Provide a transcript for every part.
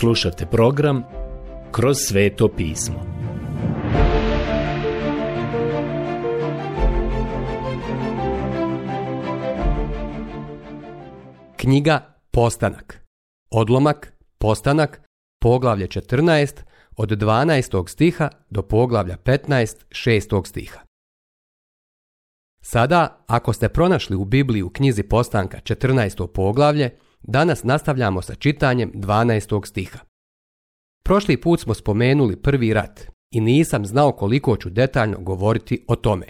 Slušate program Kroz sveto pismo. Knjiga Postanak. Odlomak Postanak, poglavlje 14 od 12. stiha do poglavlja 15. 6. stiha. Sada, ako ste pronašli u Bibliji u knjizi Postanka 14. poglavlje, Danas nastavljamo sa čitanjem 12. stiha. Prošli put smo spomenuli prvi rat i nisam znao koliko ću detaljno govoriti o tome.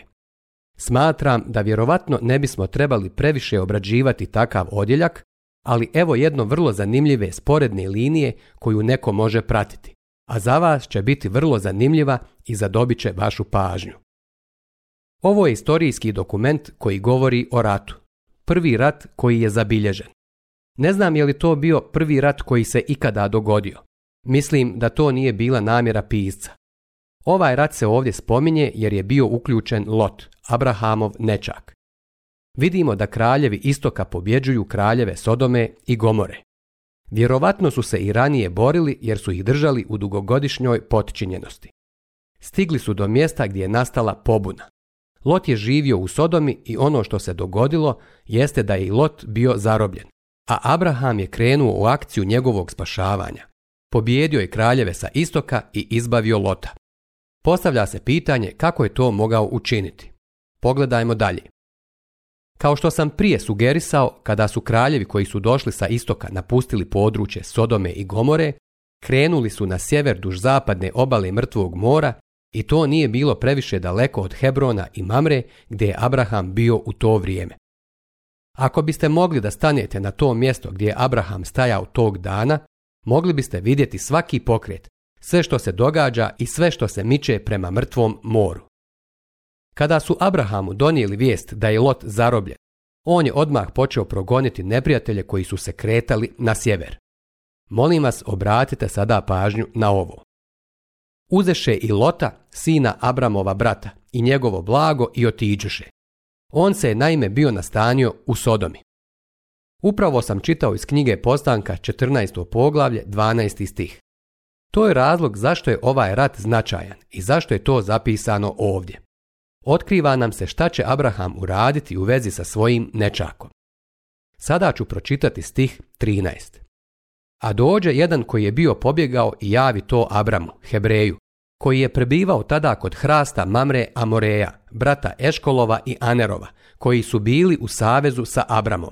Smatram da vjerovatno ne bismo trebali previše obrađivati takav odjeljak, ali evo jedno vrlo zanimljive sporedne linije koju neko može pratiti, a za vas će biti vrlo zanimljiva i zadobit će vašu pažnju. Ovo je istorijski dokument koji govori o ratu. Prvi rat koji je zabilježen. Ne znam je li to bio prvi rat koji se ikada dogodio. Mislim da to nije bila namjera pisca. Ovaj rat se ovdje spominje jer je bio uključen Lot, Abrahamov nečak. Vidimo da kraljevi istoka pobjeđuju kraljeve Sodome i Gomore. Vjerovatno su se i ranije borili jer su ih držali u dugogodišnjoj potčinjenosti. Stigli su do mjesta gdje je nastala pobuna. Lot je živio u Sodomi i ono što se dogodilo jeste da je i Lot bio zarobljen a Abraham je krenuo u akciju njegovog spašavanja. Pobjedio je kraljeve sa istoka i izbavio Lota. Postavlja se pitanje kako je to mogao učiniti. Pogledajmo dalje. Kao što sam prije sugerisao, kada su kraljevi koji su došli sa istoka napustili područje Sodome i Gomore, krenuli su na sjever duž zapadne obale Mrtvog mora i to nije bilo previše daleko od Hebrona i Mamre gdje je Abraham bio u to vrijeme. Ako biste mogli da stanete na to mjesto gdje je Abraham stajao tog dana, mogli biste vidjeti svaki pokret, sve što se događa i sve što se miče prema mrtvom moru. Kada su Abrahamu donijeli vijest da je Lot zarobljen, on je odmah počeo progoniti neprijatelje koji su se kretali na sjever. Molim vas, obratite sada pažnju na ovo. Uzeše i Lota, sina Abramova brata, i njegovo blago i otiđuše, on se je naime bio nastanio u Sodomi. Upravo sam čitao iz knjige Postanka 14. poglavlje 12. stih. To je razlog zašto je ovaj rat značajan i zašto je to zapisano ovdje. Otkriva nam se šta će Abraham uraditi u vezi sa svojim nečakom. Sada ću pročitati stih 13. A dođe jedan koji je bio pobjegao i javi to Abramu, Hebreju, koji je prebivao tada kod hrasta Mamre Amoreja, brata Eškolova i Anerova, koji su bili u savezu sa Abramom.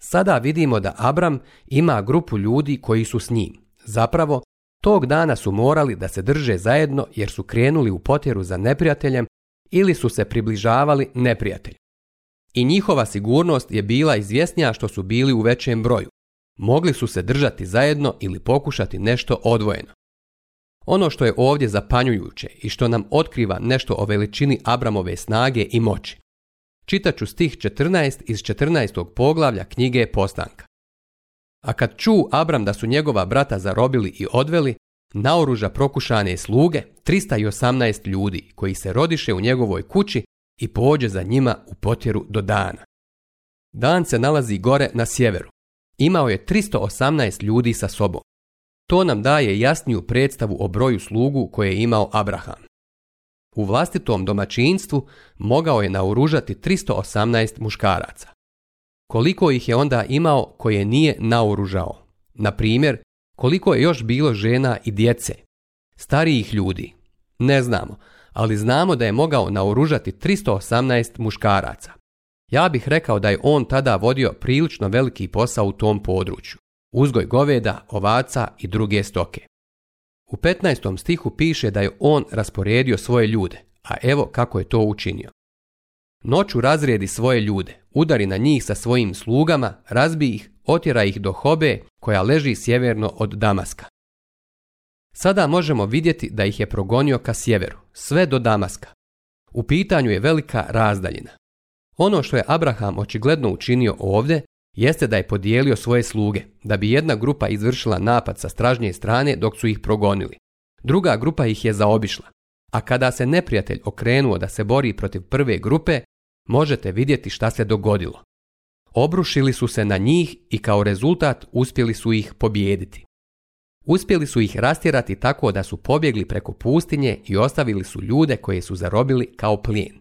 Sada vidimo da Abram ima grupu ljudi koji su s njim. Zapravo, tog dana su morali da se drže zajedno jer su krenuli u potjeru za neprijateljem ili su se približavali neprijatelju. I njihova sigurnost je bila izvjesnija što su bili u većem broju. Mogli su se držati zajedno ili pokušati nešto odvojeno. Ono što je ovdje zapanjujuće i što nam otkriva nešto o veličini Abramove snage i moći. Čitat ću stih 14 iz 14. poglavlja knjige Postanka. A kad ču Abram da su njegova brata zarobili i odveli, naoruža prokušane sluge 318 ljudi koji se rodiše u njegovoj kući i pođe za njima u potjeru do dana. Dan se nalazi gore na sjeveru. Imao je 318 ljudi sa sobom. To nam daje jasniju predstavu o broju slugu koje je imao Abraham. U vlastitom domaćinstvu mogao je naoružati 318 muškaraca. Koliko ih je onda imao koje nije naoružao? Na primjer, koliko je još bilo žena i djece? Starijih ljudi? Ne znamo, ali znamo da je mogao naoružati 318 muškaraca. Ja bih rekao da je on tada vodio prilično veliki posao u tom području uzgoj goveda, ovaca i druge stoke. U 15. stihu piše da je on rasporedio svoje ljude, a evo kako je to učinio. Noću razredi svoje ljude, udari na njih sa svojim slugama, razbi ih, otjera ih do Hobe koja leži sjeverno od Damaska. Sada možemo vidjeti da ih je progonio ka sjeveru, sve do Damaska. U pitanju je velika razdaljina. Ono što je Abraham očigledno učinio ovdje jeste da je podijelio svoje sluge, da bi jedna grupa izvršila napad sa stražnje strane dok su ih progonili. Druga grupa ih je zaobišla. A kada se neprijatelj okrenuo da se bori protiv prve grupe, možete vidjeti šta se dogodilo. Obrušili su se na njih i kao rezultat uspjeli su ih pobijediti. Uspjeli su ih rastjerati tako da su pobjegli preko pustinje i ostavili su ljude koje su zarobili kao plijen.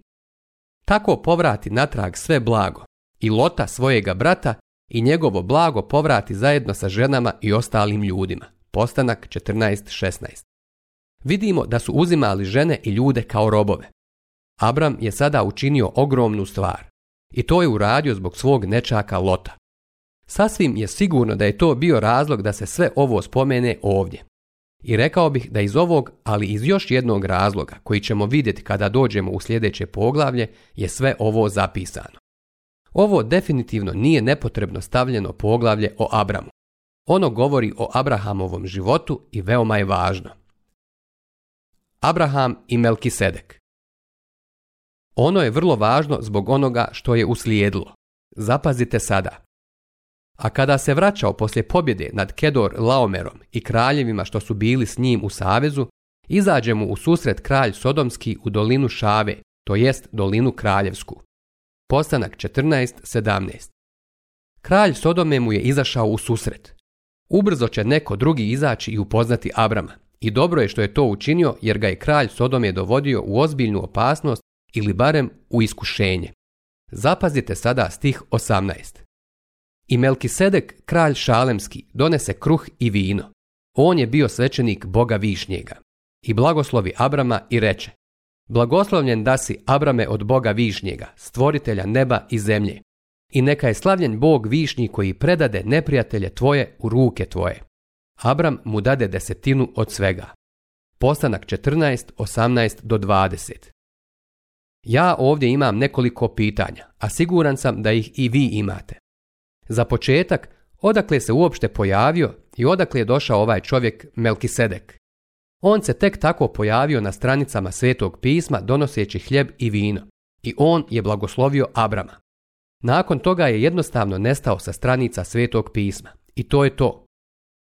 Tako povrati natrag sve blago, i Lota svojega brata i njegovo blago povrati zajedno sa ženama i ostalim ljudima. Postanak 14.16. Vidimo da su uzimali žene i ljude kao robove. Abram je sada učinio ogromnu stvar i to je uradio zbog svog nečaka Lota. Sasvim je sigurno da je to bio razlog da se sve ovo spomene ovdje. I rekao bih da iz ovog, ali iz još jednog razloga koji ćemo vidjeti kada dođemo u sljedeće poglavlje, je sve ovo zapisano. Ovo definitivno nije nepotrebno stavljeno poglavlje o Abramu. Ono govori o Abrahamovom životu i veoma je važno. Abraham i Melkisedek Ono je vrlo važno zbog onoga što je uslijedilo. Zapazite sada. A kada se vraćao poslije pobjede nad Kedor Laomerom i kraljevima što su bili s njim u savezu, izađe mu u susret kralj Sodomski u dolinu Šave, to jest dolinu kraljevsku. Postanak 14.17 Kralj Sodome mu je izašao u susret. Ubrzo će neko drugi izaći i upoznati Abrama. I dobro je što je to učinio jer ga je kralj Sodome dovodio u ozbiljnu opasnost ili barem u iskušenje. Zapazite sada stih 18. I Melkisedek, kralj Šalemski, donese kruh i vino. On je bio svećenik Boga Višnjega. I blagoslovi Abrama i reče, Blagoslovljen da si Abrame od Boga Višnjega, stvoritelja neba i zemlje. I neka je slavljen Bog Višnji koji predade neprijatelje tvoje u ruke tvoje. Abram mu dade desetinu od svega. Postanak 14, 18 do 20. Ja ovdje imam nekoliko pitanja, a siguran sam da ih i vi imate. Za početak, odakle se uopšte pojavio i odakle je došao ovaj čovjek Melkisedek? On se tek tako pojavio na stranicama Svetog pisma donoseći hljeb i vino i on je blagoslovio Abrama. Nakon toga je jednostavno nestao sa stranica Svetog pisma i to je to.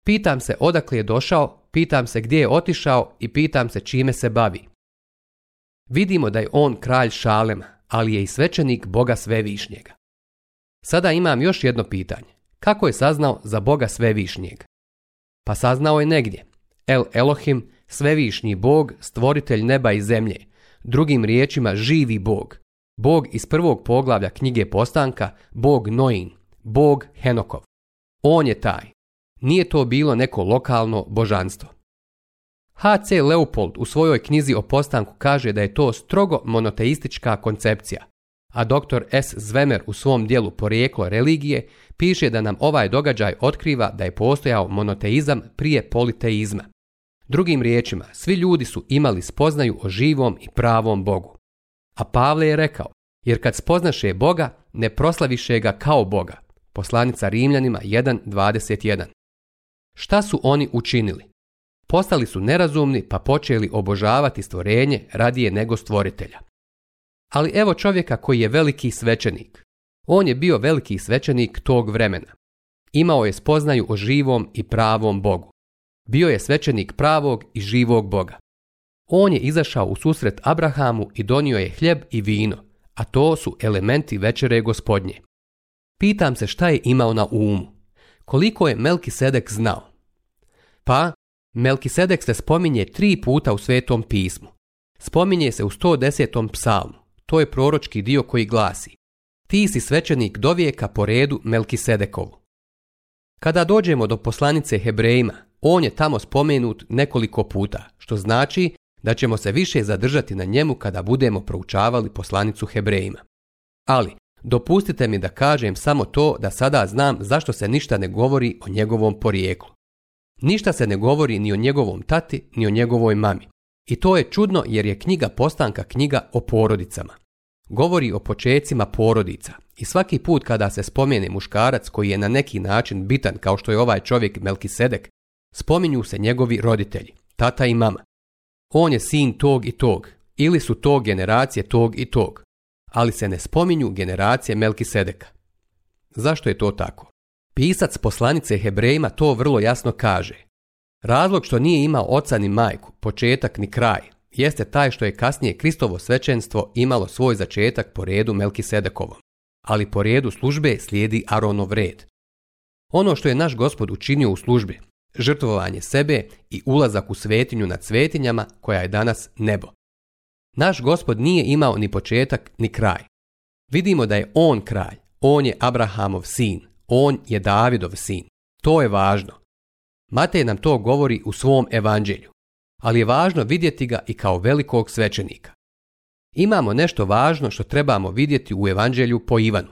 Pitam se odakle je došao, pitam se gdje je otišao i pitam se čime se bavi. Vidimo da je on kralj Šalema, ali je i svećenik Boga Svevišnjega. Sada imam još jedno pitanje. Kako je saznao za Boga Svevišnjeg? Pa saznao je negdje. El Elohim svevišnji Bog, stvoritelj neba i zemlje, drugim riječima živi Bog, Bog iz prvog poglavlja knjige Postanka, Bog Noin, Bog Henokov. On je taj. Nije to bilo neko lokalno božanstvo. H.C. Leopold u svojoj knjizi o postanku kaže da je to strogo monoteistička koncepcija, a dr. S. Zvemer u svom dijelu Porijeklo religije piše da nam ovaj događaj otkriva da je postojao monoteizam prije politeizma. Drugim riječima, svi ljudi su imali spoznaju o živom i pravom Bogu. A Pavle je rekao, jer kad spoznaše Boga, ne proslaviše ga kao Boga. Poslanica Rimljanima 1.21. Šta su oni učinili? Postali su nerazumni pa počeli obožavati stvorenje radije nego stvoritelja. Ali evo čovjeka koji je veliki svećenik. On je bio veliki svećenik tog vremena. Imao je spoznaju o živom i pravom Bogu bio je svećenik pravog i živog Boga. On je izašao u susret Abrahamu i donio je hljeb i vino, a to su elementi večere gospodnje. Pitam se šta je imao na umu. Koliko je Melkisedek znao? Pa, Melkisedek se spominje tri puta u Svetom pismu. Spominje se u 110. psalmu. To je proročki dio koji glasi Ti si svećenik dovijeka po redu Melkisedekovu. Kada dođemo do poslanice Hebrejima, on je tamo spomenut nekoliko puta, što znači da ćemo se više zadržati na njemu kada budemo proučavali poslanicu Hebrejima. Ali, dopustite mi da kažem samo to da sada znam zašto se ništa ne govori o njegovom porijeklu. Ništa se ne govori ni o njegovom tati, ni o njegovoj mami. I to je čudno jer je knjiga postanka knjiga o porodicama. Govori o počecima porodica i svaki put kada se spomene muškarac koji je na neki način bitan kao što je ovaj čovjek Melkisedek, Spominju se njegovi roditelji, tata i mama. On je sin tog i tog, ili su to generacije tog i tog, ali se ne spominju generacije Melkisedeka. Zašto je to tako? Pisac poslanice Hebrejima to vrlo jasno kaže. Razlog što nije imao oca ni majku, početak ni kraj, jeste taj što je kasnije Kristovo svećenstvo imalo svoj začetak po redu Melkisedekovom, ali po redu službe slijedi Aronov red. Ono što je naš gospod učinio u službi, žrtvovanje sebe i ulazak u svetinju nad svetinjama koja je danas nebo. Naš gospod nije imao ni početak ni kraj. Vidimo da je on kraj, on je Abrahamov sin, on je Davidov sin. To je važno. Matej nam to govori u svom evanđelju, ali je važno vidjeti ga i kao velikog svećenika. Imamo nešto važno što trebamo vidjeti u evanđelju po Ivanu.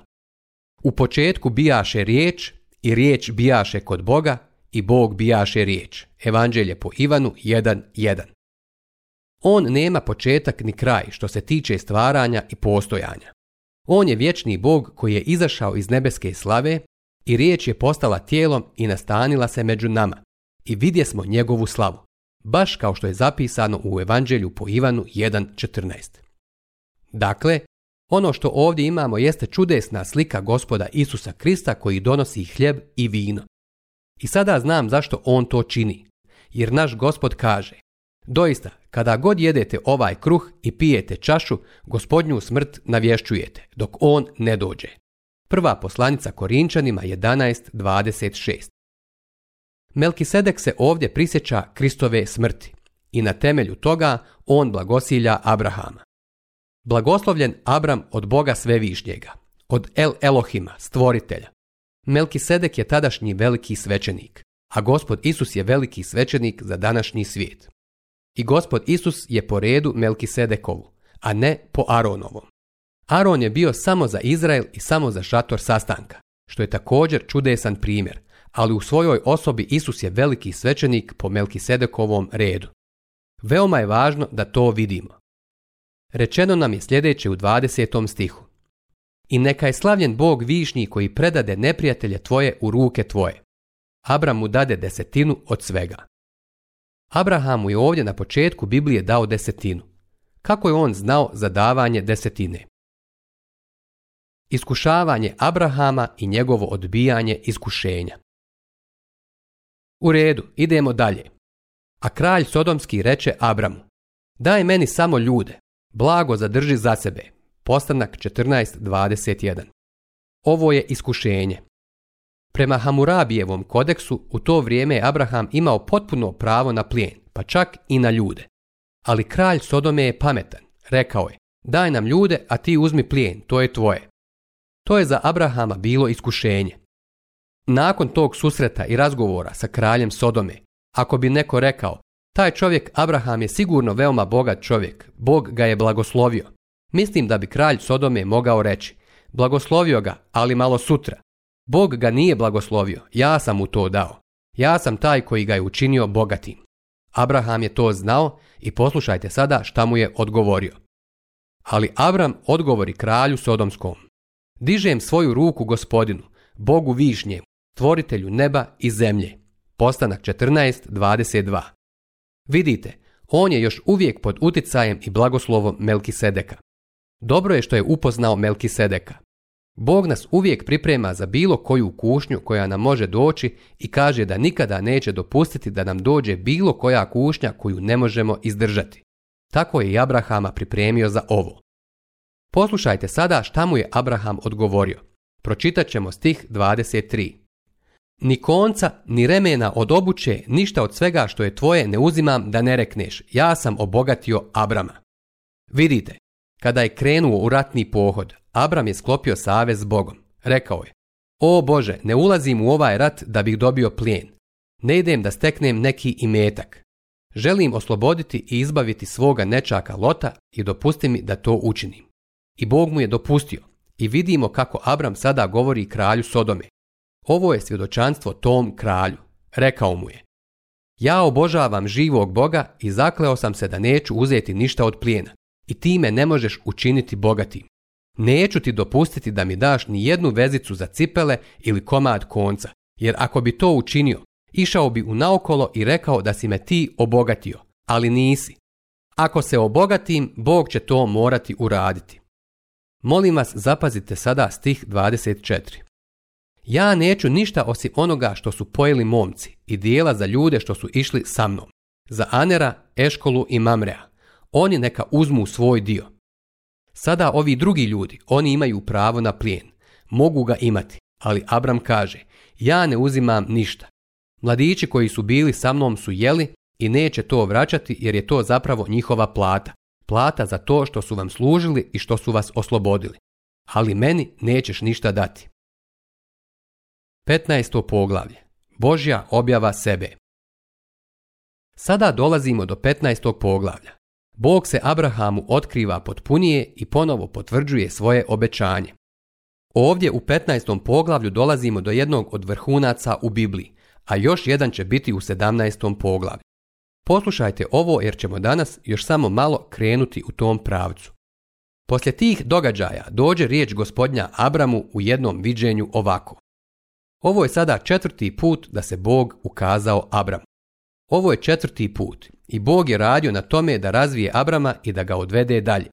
U početku bijaše riječ i riječ bijaše kod Boga i Bog bijaše riječ. Evanđelje po Ivanu 1.1. On nema početak ni kraj što se tiče stvaranja i postojanja. On je vječni Bog koji je izašao iz nebeske slave i riječ je postala tijelom i nastanila se među nama. I vidje smo njegovu slavu, baš kao što je zapisano u Evanđelju po Ivanu 1.14. Dakle, ono što ovdje imamo jeste čudesna slika gospoda Isusa Krista koji donosi hljeb i vino. I sada znam zašto on to čini. Jer naš gospod kaže, doista, kada god jedete ovaj kruh i pijete čašu, gospodnju smrt navješćujete, dok on ne dođe. Prva poslanica Korinčanima 11.26 Melkisedek se ovdje prisjeća Kristove smrti i na temelju toga on blagosilja Abrahama. Blagoslovljen Abram od Boga Svevišnjega, od El Elohima, stvoritelja, Melkisedek je tadašnji veliki svećenik, a gospod Isus je veliki svećenik za današnji svijet. I gospod Isus je po redu Melkisedekovu, a ne po Aronovom. Aron je bio samo za Izrael i samo za šator sastanka, što je također čudesan primjer, ali u svojoj osobi Isus je veliki svećenik po Melkisedekovom redu. Veoma je važno da to vidimo. Rečeno nam je sljedeće u 20. stihu i neka je slavljen Bog višnji koji predade neprijatelje tvoje u ruke tvoje. Abram mu dade desetinu od svega. Abrahamu je ovdje na početku Biblije dao desetinu. Kako je on znao za davanje desetine? Iskušavanje Abrahama i njegovo odbijanje iskušenja. U redu, idemo dalje. A kralj Sodomski reče Abramu, daj meni samo ljude, blago zadrži za sebe, Postanak 14.21. Ovo je iskušenje. Prema Hamurabijevom kodeksu u to vrijeme je Abraham imao potpuno pravo na plijen, pa čak i na ljude. Ali kralj Sodome je pametan, rekao je, daj nam ljude, a ti uzmi plijen, to je tvoje. To je za Abrahama bilo iskušenje. Nakon tog susreta i razgovora sa kraljem Sodome, ako bi neko rekao, taj čovjek Abraham je sigurno veoma bogat čovjek, Bog ga je blagoslovio, Mislim da bi kralj Sodome mogao reći, blagoslovio ga, ali malo sutra. Bog ga nije blagoslovio, ja sam mu to dao. Ja sam taj koji ga je učinio bogatim. Abraham je to znao i poslušajte sada šta mu je odgovorio. Ali Abram odgovori kralju Sodomskom. Dižem svoju ruku gospodinu, Bogu višnje, tvoritelju neba i zemlje. Postanak 14.22 Vidite, on je još uvijek pod uticajem i blagoslovom Melkisedeka. Dobro je što je upoznao Melkisedeka. Bog nas uvijek priprema za bilo koju kušnju koja nam može doći i kaže da nikada neće dopustiti da nam dođe bilo koja kušnja koju ne možemo izdržati. Tako je i Abrahama pripremio za ovo. Poslušajte sada šta mu je Abraham odgovorio. Pročitat ćemo stih 23. Ni konca, ni remena od obuće, ništa od svega što je tvoje ne uzimam da ne rekneš, ja sam obogatio Abrama. Vidite, kada je krenuo u ratni pohod, Abram je sklopio savez s Bogom. Rekao je, o Bože, ne ulazim u ovaj rat da bih dobio plijen. Ne idem da steknem neki imetak. Želim osloboditi i izbaviti svoga nečaka Lota i dopusti mi da to učinim. I Bog mu je dopustio. I vidimo kako Abram sada govori kralju Sodome. Ovo je svjedočanstvo tom kralju. Rekao mu je. Ja obožavam živog Boga i zakleo sam se da neću uzeti ništa od plijena i time ne možeš učiniti bogatim. Neću ti dopustiti da mi daš ni jednu vezicu za cipele ili komad konca, jer ako bi to učinio, išao bi u naokolo i rekao da si me ti obogatio, ali nisi. Ako se obogatim, Bog će to morati uraditi. Molim vas zapazite sada stih 24. Ja neću ništa osim onoga što su pojeli momci i dijela za ljude što su išli sa mnom, za Anera, Eškolu i Mamrea, oni neka uzmu svoj dio. Sada ovi drugi ljudi, oni imaju pravo na plijen. Mogu ga imati, ali Abram kaže, ja ne uzimam ništa. Mladići koji su bili sa mnom su jeli i neće to vraćati jer je to zapravo njihova plata. Plata za to što su vam služili i što su vas oslobodili. Ali meni nećeš ništa dati. 15. poglavlje. Božja objava sebe. Sada dolazimo do 15. poglavlja. Bog se Abrahamu otkriva potpunije i ponovo potvrđuje svoje obećanje. Ovdje u 15. poglavlju dolazimo do jednog od vrhunaca u Bibliji, a još jedan će biti u 17. poglavlju. Poslušajte ovo jer ćemo danas još samo malo krenuti u tom pravcu. Poslije tih događaja dođe riječ gospodnja Abramu u jednom viđenju ovako. Ovo je sada četvrti put da se Bog ukazao Abramu. Ovo je četvrti put i Bog je radio na tome da razvije Abrama i da ga odvede dalje.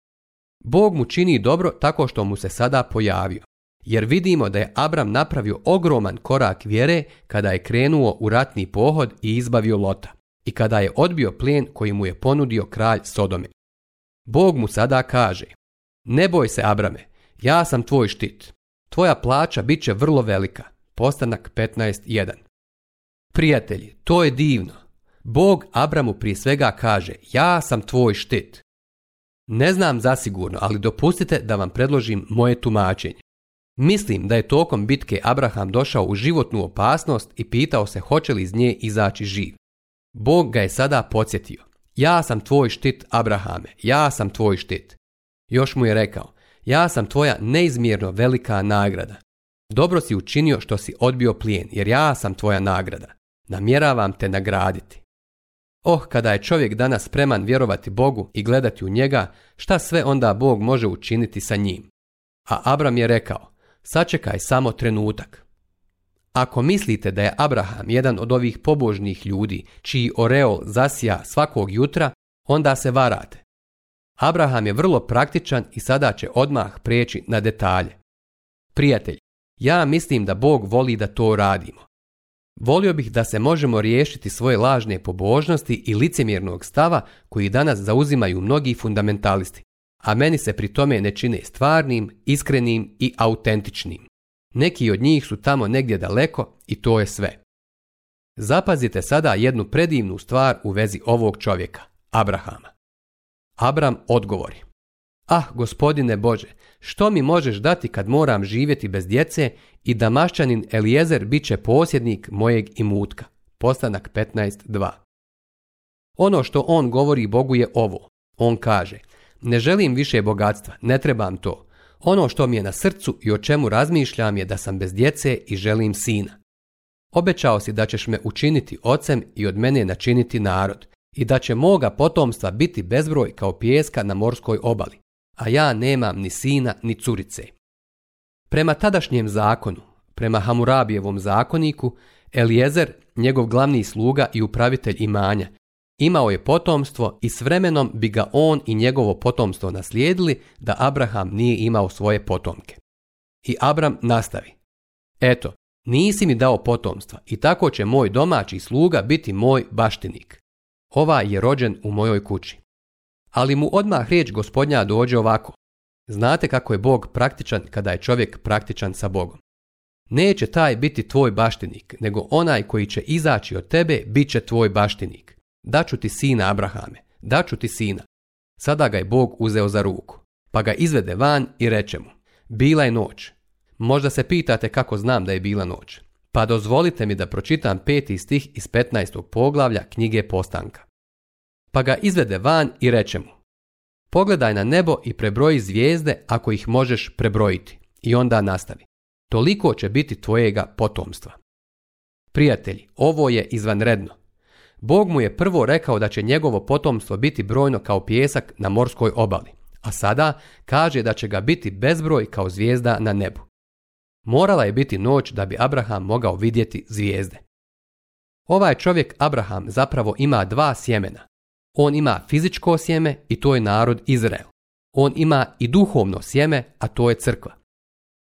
Bog mu čini dobro tako što mu se sada pojavio, jer vidimo da je Abram napravio ogroman korak vjere kada je krenuo u ratni pohod i izbavio Lota i kada je odbio plijen koji mu je ponudio kralj Sodome. Bog mu sada kaže, ne boj se Abrame, ja sam tvoj štit. Tvoja plaća bit će vrlo velika. Postanak 15.1 Prijatelji, to je divno, Bog Abramu prije svega kaže, ja sam tvoj štit. Ne znam zasigurno, ali dopustite da vam predložim moje tumačenje. Mislim da je tokom bitke Abraham došao u životnu opasnost i pitao se hoće li iz nje izaći živ. Bog ga je sada podsjetio. Ja sam tvoj štit, Abrahame, ja sam tvoj štit. Još mu je rekao, ja sam tvoja neizmjerno velika nagrada. Dobro si učinio što si odbio plijen, jer ja sam tvoja nagrada. Namjeravam te nagraditi. Oh, kada je čovjek danas spreman vjerovati Bogu i gledati u njega, šta sve onda Bog može učiniti sa njim? A Abram je rekao, sačekaj samo trenutak. Ako mislite da je Abraham jedan od ovih pobožnih ljudi, čiji oreol zasija svakog jutra, onda se varate. Abraham je vrlo praktičan i sada će odmah prijeći na detalje. Prijatelj, ja mislim da Bog voli da to radimo. Volio bih da se možemo riješiti svoje lažne pobožnosti i licemjernog stava koji danas zauzimaju mnogi fundamentalisti, a meni se pri tome ne čine stvarnim, iskrenim i autentičnim. Neki od njih su tamo negdje daleko i to je sve. Zapazite sada jednu predivnu stvar u vezi ovog čovjeka, Abrahama. Abram odgovori. Ah, gospodine Bože, što mi možeš dati kad moram živjeti bez djece i mašćanin Elijezer bit će posjednik mojeg imutka. Postanak 15.2 Ono što on govori Bogu je ovo. On kaže, ne želim više bogatstva, ne trebam to. Ono što mi je na srcu i o čemu razmišljam je da sam bez djece i želim sina. Obećao si da ćeš me učiniti ocem i od mene načiniti narod i da će moga potomstva biti bezbroj kao pijeska na morskoj obali a ja nemam ni sina ni curice. Prema tadašnjem zakonu, prema Hamurabijevom zakoniku, Eliezer, njegov glavni sluga i upravitelj imanja, imao je potomstvo i s vremenom bi ga on i njegovo potomstvo naslijedili da Abraham nije imao svoje potomke. I Abram nastavi. Eto, nisi mi dao potomstva i tako će moj domaći sluga biti moj baštinik. Ova je rođen u mojoj kući. Ali mu odmah riječ gospodnja dođe ovako. Znate kako je Bog praktičan kada je čovjek praktičan sa Bogom. Neće taj biti tvoj baštinik, nego onaj koji će izaći od tebe bit će tvoj baštinik. Daću ti sina Abrahame, daću ti sina. Sada ga je Bog uzeo za ruku, pa ga izvede van i reče mu, bila je noć. Možda se pitate kako znam da je bila noć. Pa dozvolite mi da pročitam peti stih iz 15. poglavlja knjige Postanka pa ga izvede van i reče mu Pogledaj na nebo i prebroji zvijezde ako ih možeš prebrojiti i onda nastavi. Toliko će biti tvojega potomstva. Prijatelji, ovo je izvanredno. Bog mu je prvo rekao da će njegovo potomstvo biti brojno kao pjesak na morskoj obali, a sada kaže da će ga biti bezbroj kao zvijezda na nebu. Morala je biti noć da bi Abraham mogao vidjeti zvijezde. Ovaj čovjek Abraham zapravo ima dva sjemena, on ima fizičko sjeme i to je narod Izrael. On ima i duhovno sjeme, a to je crkva.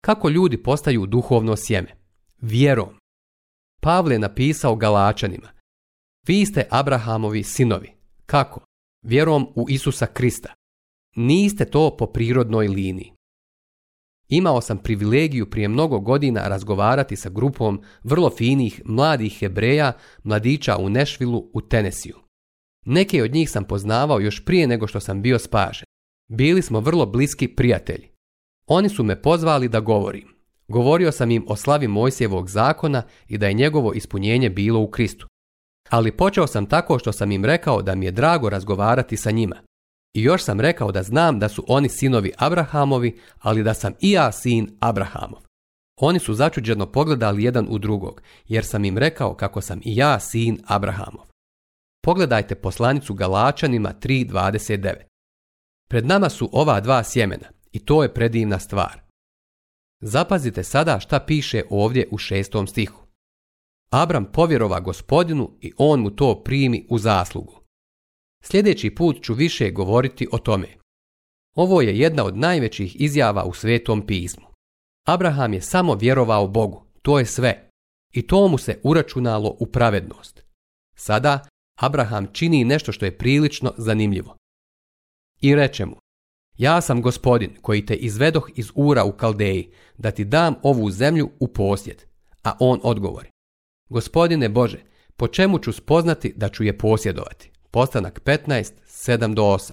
Kako ljudi postaju duhovno sjeme? Vjerom. Pavle je napisao Galačanima. Vi ste Abrahamovi sinovi. Kako? Vjerom u Isusa Krista. Niste to po prirodnoj liniji. Imao sam privilegiju prije mnogo godina razgovarati sa grupom vrlo finih mladih hebreja, mladića u Nešvilu u Tenesiju. Neke od njih sam poznavao još prije nego što sam bio spažen. Bili smo vrlo bliski prijatelji. Oni su me pozvali da govorim. Govorio sam im o slavi Mojsijevog zakona i da je njegovo ispunjenje bilo u Kristu. Ali počeo sam tako što sam im rekao da mi je drago razgovarati sa njima. I još sam rekao da znam da su oni sinovi Abrahamovi, ali da sam i ja sin Abrahamov. Oni su začuđeno pogledali jedan u drugog, jer sam im rekao kako sam i ja sin Abrahamov pogledajte poslanicu Galačanima 3.29. Pred nama su ova dva sjemena i to je predivna stvar. Zapazite sada šta piše ovdje u šestom stihu. Abram povjerova gospodinu i on mu to primi u zaslugu. Sljedeći put ću više govoriti o tome. Ovo je jedna od najvećih izjava u svetom pismu. Abraham je samo vjerovao Bogu, to je sve. I to mu se uračunalo u pravednost. Sada Abraham čini nešto što je prilično zanimljivo. I reče mu, ja sam gospodin koji te izvedoh iz ura u Kaldeji, da ti dam ovu zemlju u posjed. A on odgovori, gospodine Bože, po čemu ću spoznati da ću je posjedovati? Postanak 15, do 8.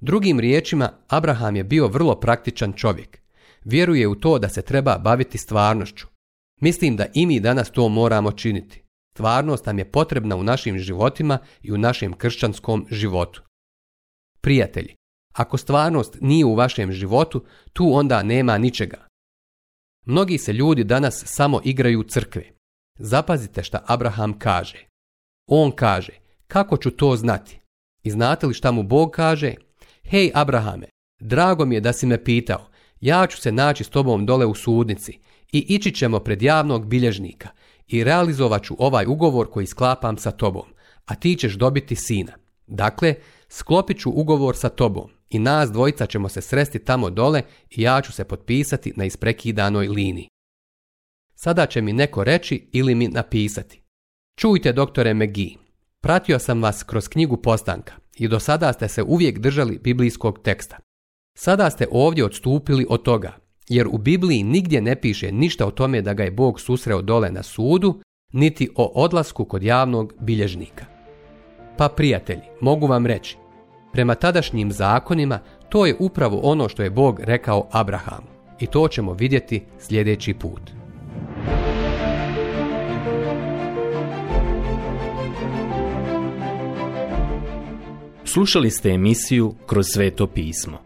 Drugim riječima, Abraham je bio vrlo praktičan čovjek. Vjeruje u to da se treba baviti stvarnošću. Mislim da i mi danas to moramo činiti. Stvarnost nam je potrebna u našim životima i u našem kršćanskom životu. Prijatelji, ako stvarnost nije u vašem životu, tu onda nema ničega. Mnogi se ljudi danas samo igraju crkve. Zapazite šta Abraham kaže. On kaže, kako ću to znati? I znate li šta mu Bog kaže? Hej Abrahame, drago mi je da si me pitao, ja ću se naći s tobom dole u sudnici i ići ćemo pred javnog bilježnika – i realizovat ću ovaj ugovor koji sklapam sa tobom, a ti ćeš dobiti sina. Dakle, sklopit ću ugovor sa tobom i nas dvojica ćemo se sresti tamo dole i ja ću se potpisati na isprekidanoj liniji. Sada će mi neko reći ili mi napisati. Čujte, doktore McGee, pratio sam vas kroz knjigu postanka i do sada ste se uvijek držali biblijskog teksta. Sada ste ovdje odstupili od toga jer u Bibliji nigdje ne piše ništa o tome da ga je Bog susreo dole na sudu, niti o odlasku kod javnog bilježnika. Pa prijatelji, mogu vam reći, prema tadašnjim zakonima to je upravo ono što je Bog rekao Abrahamu i to ćemo vidjeti sljedeći put. Slušali ste emisiju Kroz sveto pismo.